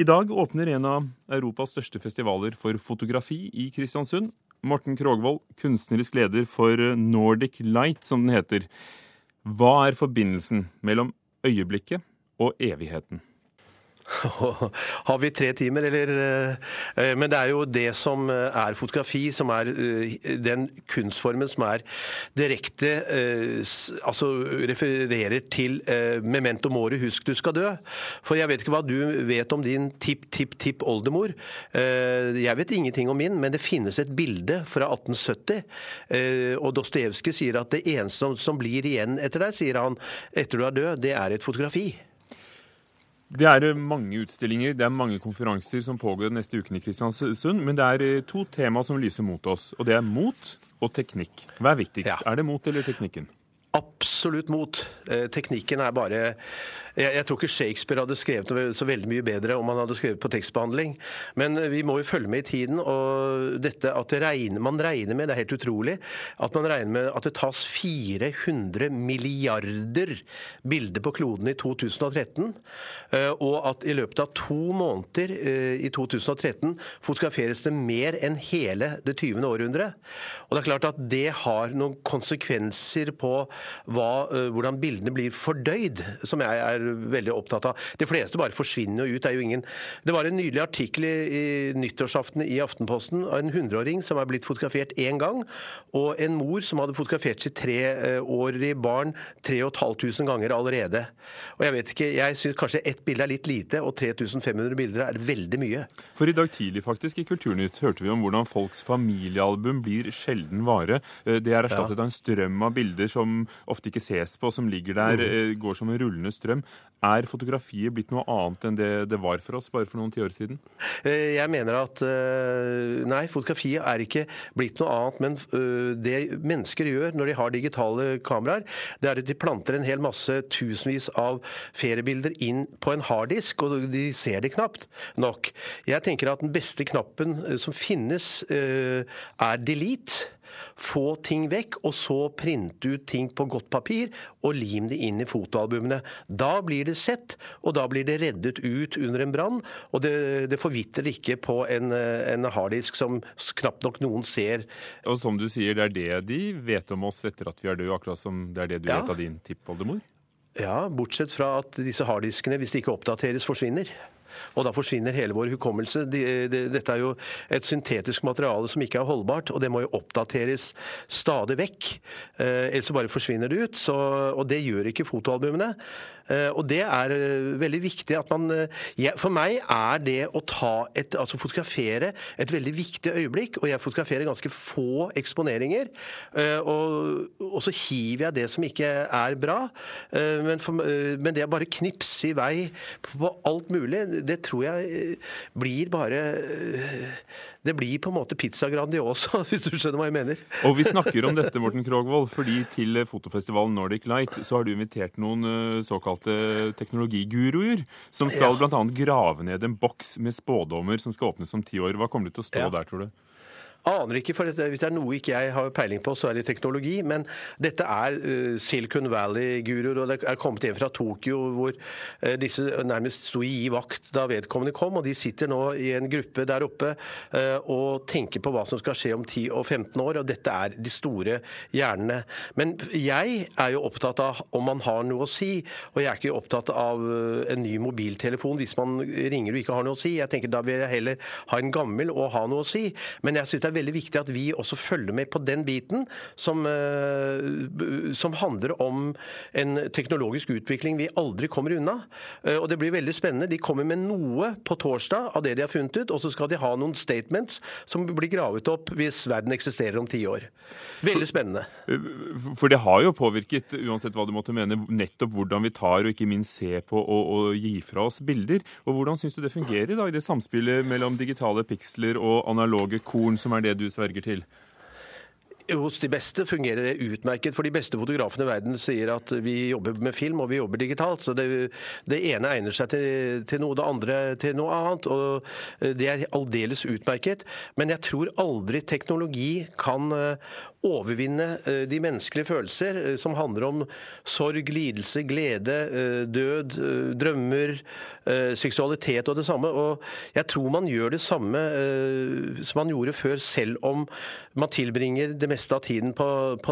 I dag åpner en av Europas største festivaler for fotografi i Kristiansund. Morten Krogvold, kunstnerisk leder for Nordic Light, som den heter. Hva er forbindelsen mellom øyeblikket og evigheten? Har vi tre timer, eller eh, Men det er jo det som eh, er fotografi, som er eh, den kunstformen som er direkte Altså refererer til memento mori, husk du skal dø. For jeg vet ikke hva du vet om din tipp-tipp-tipp-oldemor. Jeg vet ingenting om min, men det finnes et bilde fra 1870. Og Dostojevskij sier at det eneste som blir igjen etter deg, sier han, etter du er død, det er et fotografi. Det er mange utstillinger, det er mange konferanser som pågår neste uken i Kristiansund. Men det er eh, to tema som lyser mot oss, og det er mot og teknikk. Hva er viktigst? Ja. Er det mot eller teknikken? Absolutt mot. Eh, teknikken er bare jeg, jeg, tror ikke Shakespeare hadde skrevet så veldig mye bedre om han hadde skrevet på tekstbehandling. Men vi må jo følge med i tiden. Og dette at det regner, man regner med, det er helt utrolig, at man regner med at det tas 400 milliarder bilder på kloden i 2013. Eh, og at i løpet av to måneder eh, i 2013 fotograferes det mer enn hele det 20. århundret. Og det er klart at det har noen konsekvenser på hva, eh, hvordan bildene blir fordøyd, som jeg er veldig opptatt av. De fleste bare forsvinner jo ut. Det er jo ingen Det var en nydelig artikkel i, i nyttårsaften i Aftenposten av en hundreåring som er blitt fotografert én gang, og en mor som hadde fotografert sitt treårige barn 3500 ganger allerede. Og jeg vet ikke, jeg syns kanskje ett bilde er litt lite, og 3500 bilder er veldig mye. For i dag tidlig faktisk i Kulturnytt hørte vi om hvordan folks familiealbum blir sjelden vare. Eh, det er erstattet ja. av en strøm av bilder som ofte ikke ses på, som ligger der, mm. går som en rullende strøm. Er fotografiet blitt noe annet enn det det var for oss bare for noen tiår siden? Eh, jeg mener at eh, nei, fotografiet er ikke blitt noe annet. Men eh, det mennesker gjør når de har digitale kameraer, det er at de planter en hel masse tusenvis av feriebilder inn på en harddisk, og de ser det knapt nok. Jeg tenker at den beste knappen som finnes, er delete få ting vekk, og så printe ut ting på godt papir og lim det inn i fotoalbumene. Da blir det sett, og da blir det reddet ut under en brann. Og det, det forvitrer ikke på en, en harddisk som knapt nok noen ser. Og som du sier, det er det de vet om oss etter at vi er døde, akkurat som det er det du ja. vet av din tippoldemor? Ja, bortsett fra at disse harddiskene, hvis de ikke oppdateres, forsvinner. Og da forsvinner hele vår hukommelse. dette er jo et syntetisk materiale som ikke er holdbart, og det må jo oppdateres stadig vekk. Eh, ellers så bare forsvinner det ut. Så, og det gjør ikke fotoalbumene. Eh, og det er eh, veldig viktig at man For meg er det å ta et, altså fotografere et veldig viktig øyeblikk. Og jeg fotograferer ganske få eksponeringer. Og, og så hiver jeg det som ikke er bra. Men, for, men det er bare knipse i vei på alt mulig, det tror jeg eh, blir bare eh, Det blir på en måte pizza Grandiosa, hvis du skjønner hva jeg mener. Og vi snakker om dette, Morten Krogvold, fordi til fotofestivalen Nordic Light så har du invitert noen eh, såkalte teknologiguruer som skal ja. bl.a. grave ned en boks med spådommer som skal åpnes om ti år. Hva kommer det til å stå ja. der, tror du? Aner ikke, for hvis det er noe ikke jeg har peiling på, så er det teknologi. Men dette er uh, Silicon Valley-guruer, og det er kommet en fra Tokyo hvor uh, disse nærmest sto i vakt da vedkommende kom. Og de sitter nå i en gruppe der oppe uh, og tenker på hva som skal skje om 10 og 15 år. Og dette er de store hjernene. Men jeg er jo opptatt av om man har noe å si, og jeg er ikke opptatt av en ny mobiltelefon hvis man ringer og ikke har noe å si. Jeg tenker Da vil jeg heller ha en gammel og ha noe å si. Men jeg synes det er veldig viktig at vi også følger med på den biten som, eh, som handler om en teknologisk utvikling vi aldri kommer unna. Eh, og det blir veldig spennende. De kommer med noe på torsdag av det de har funnet ut, og så skal de ha noen statements som blir gravet opp hvis verden eksisterer om ti år. Veldig spennende. Eh, for det har jo påvirket, uansett hva du måtte mene, nettopp hvordan vi tar og ikke minst ser på og, og gi fra oss bilder. Og Hvordan syns du det fungerer da, i det samspillet mellom digitale piksler og analoge korn, som er det du sverger til? Hos de beste fungerer det utmerket. For de beste fotografene i verden sier at vi jobber med film og vi jobber digitalt. Så det, det ene egner seg til, til, noe, det andre til noe annet. Og det er aldeles utmerket. Men jeg tror aldri teknologi kan eh, overvinne eh, de menneskelige følelser eh, som handler om sorg, lidelse, glede, eh, død, drømmer, seksualitet og det samme. Og jeg tror man gjør det samme som man gjorde før, selv om man tilbringer det meste av tiden på,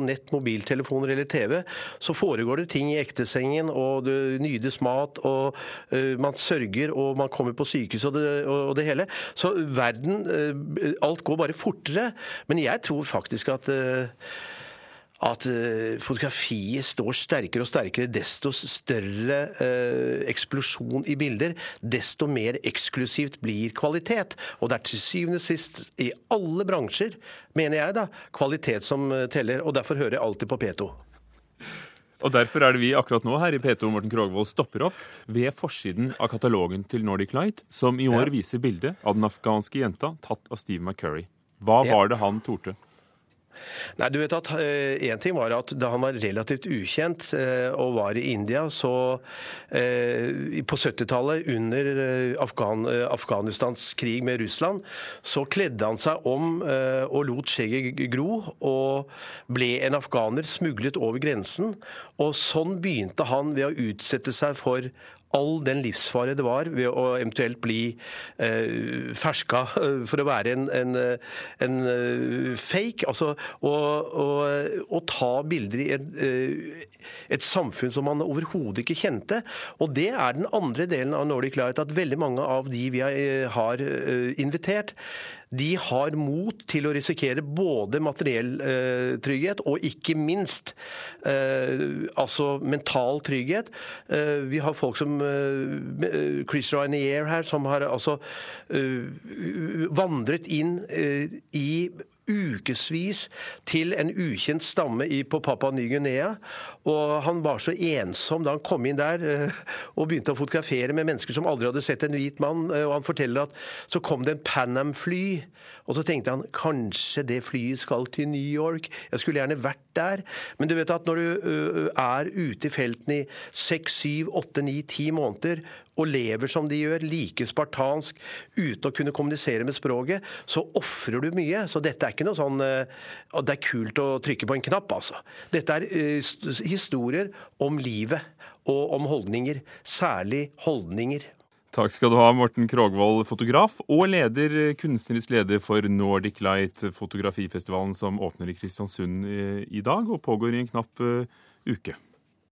nett, mobiltelefoner eller TV. Så foregår det ting i ektesengen, og det nydes mat, og man sørger, og man kommer på sykehus og det, og det hele. Så verden Alt går bare fortere. Men jeg tror faktisk at at uh, fotografiet står sterkere og sterkere. Desto større eh, eksplosjon i bilder, desto mer eksklusivt blir kvalitet. Og det er til syvende og sist i alle bransjer, mener jeg, da, kvalitet som uh, teller. Og derfor hører jeg alltid på P2. Og Derfor er det vi akkurat nå her i P2 Morten Krogvold stopper opp ved forsiden av katalogen til Nordic Light, som i år ja. viser bildet av den afghanske jenta tatt av Steve McCurry. Hva var det han torde? Nei, du vet at Én eh, ting var at da han var relativt ukjent eh, og var i India, så eh, På 70-tallet, under Afghan, Afghanistans krig med Russland, så kledde han seg om og lot skjegget gro, og ble en afghaner, smuglet over grensen. Og sånn begynte han ved å utsette seg for all den livsfare det var ved å eventuelt bli eh, ferska eh, for å være en, en, eh, en eh, fake. Altså å ta bilder i et, et, samfunn som man overhodet ikke kjente. Og det er den andre delen av Nordic Light, at veldig mange av de vi har invitert, de har mot til å risikere både materiell eh, trygghet og ikke minst eh, altså mental trygghet. Eh, vi har folk som eh, eh, Chris Ryanier her, som har altså eh, vandret inn i ukevis til en ukjent stamme på Papua Ny-Guinea. Og han var så ensom da han kom inn der og begynte å fotografere med mennesker som aldri hadde sett en hvit mann. Og han forteller at så kom det en Pan Am-fly, og så tenkte han kanskje det flyet skal til New York. Jeg skulle gjerne vært der. Men du vet at når du er ute i felten i seks, syv, åtte, ni, ti måneder og lever som de gjør, like spartansk, uten å kunne kommunisere med språket, så ofrer du mye. Så dette er ikke noe sånn det er kult å trykke på en knapp, altså. Dette er historier om livet og om holdninger. Særlig holdninger. Takk skal du ha, Morten Krogvold, fotograf og leder, kunstnerisk leder for Nordic Light, fotografifestivalen som åpner i Kristiansund i dag og pågår i en knapp uh, uke.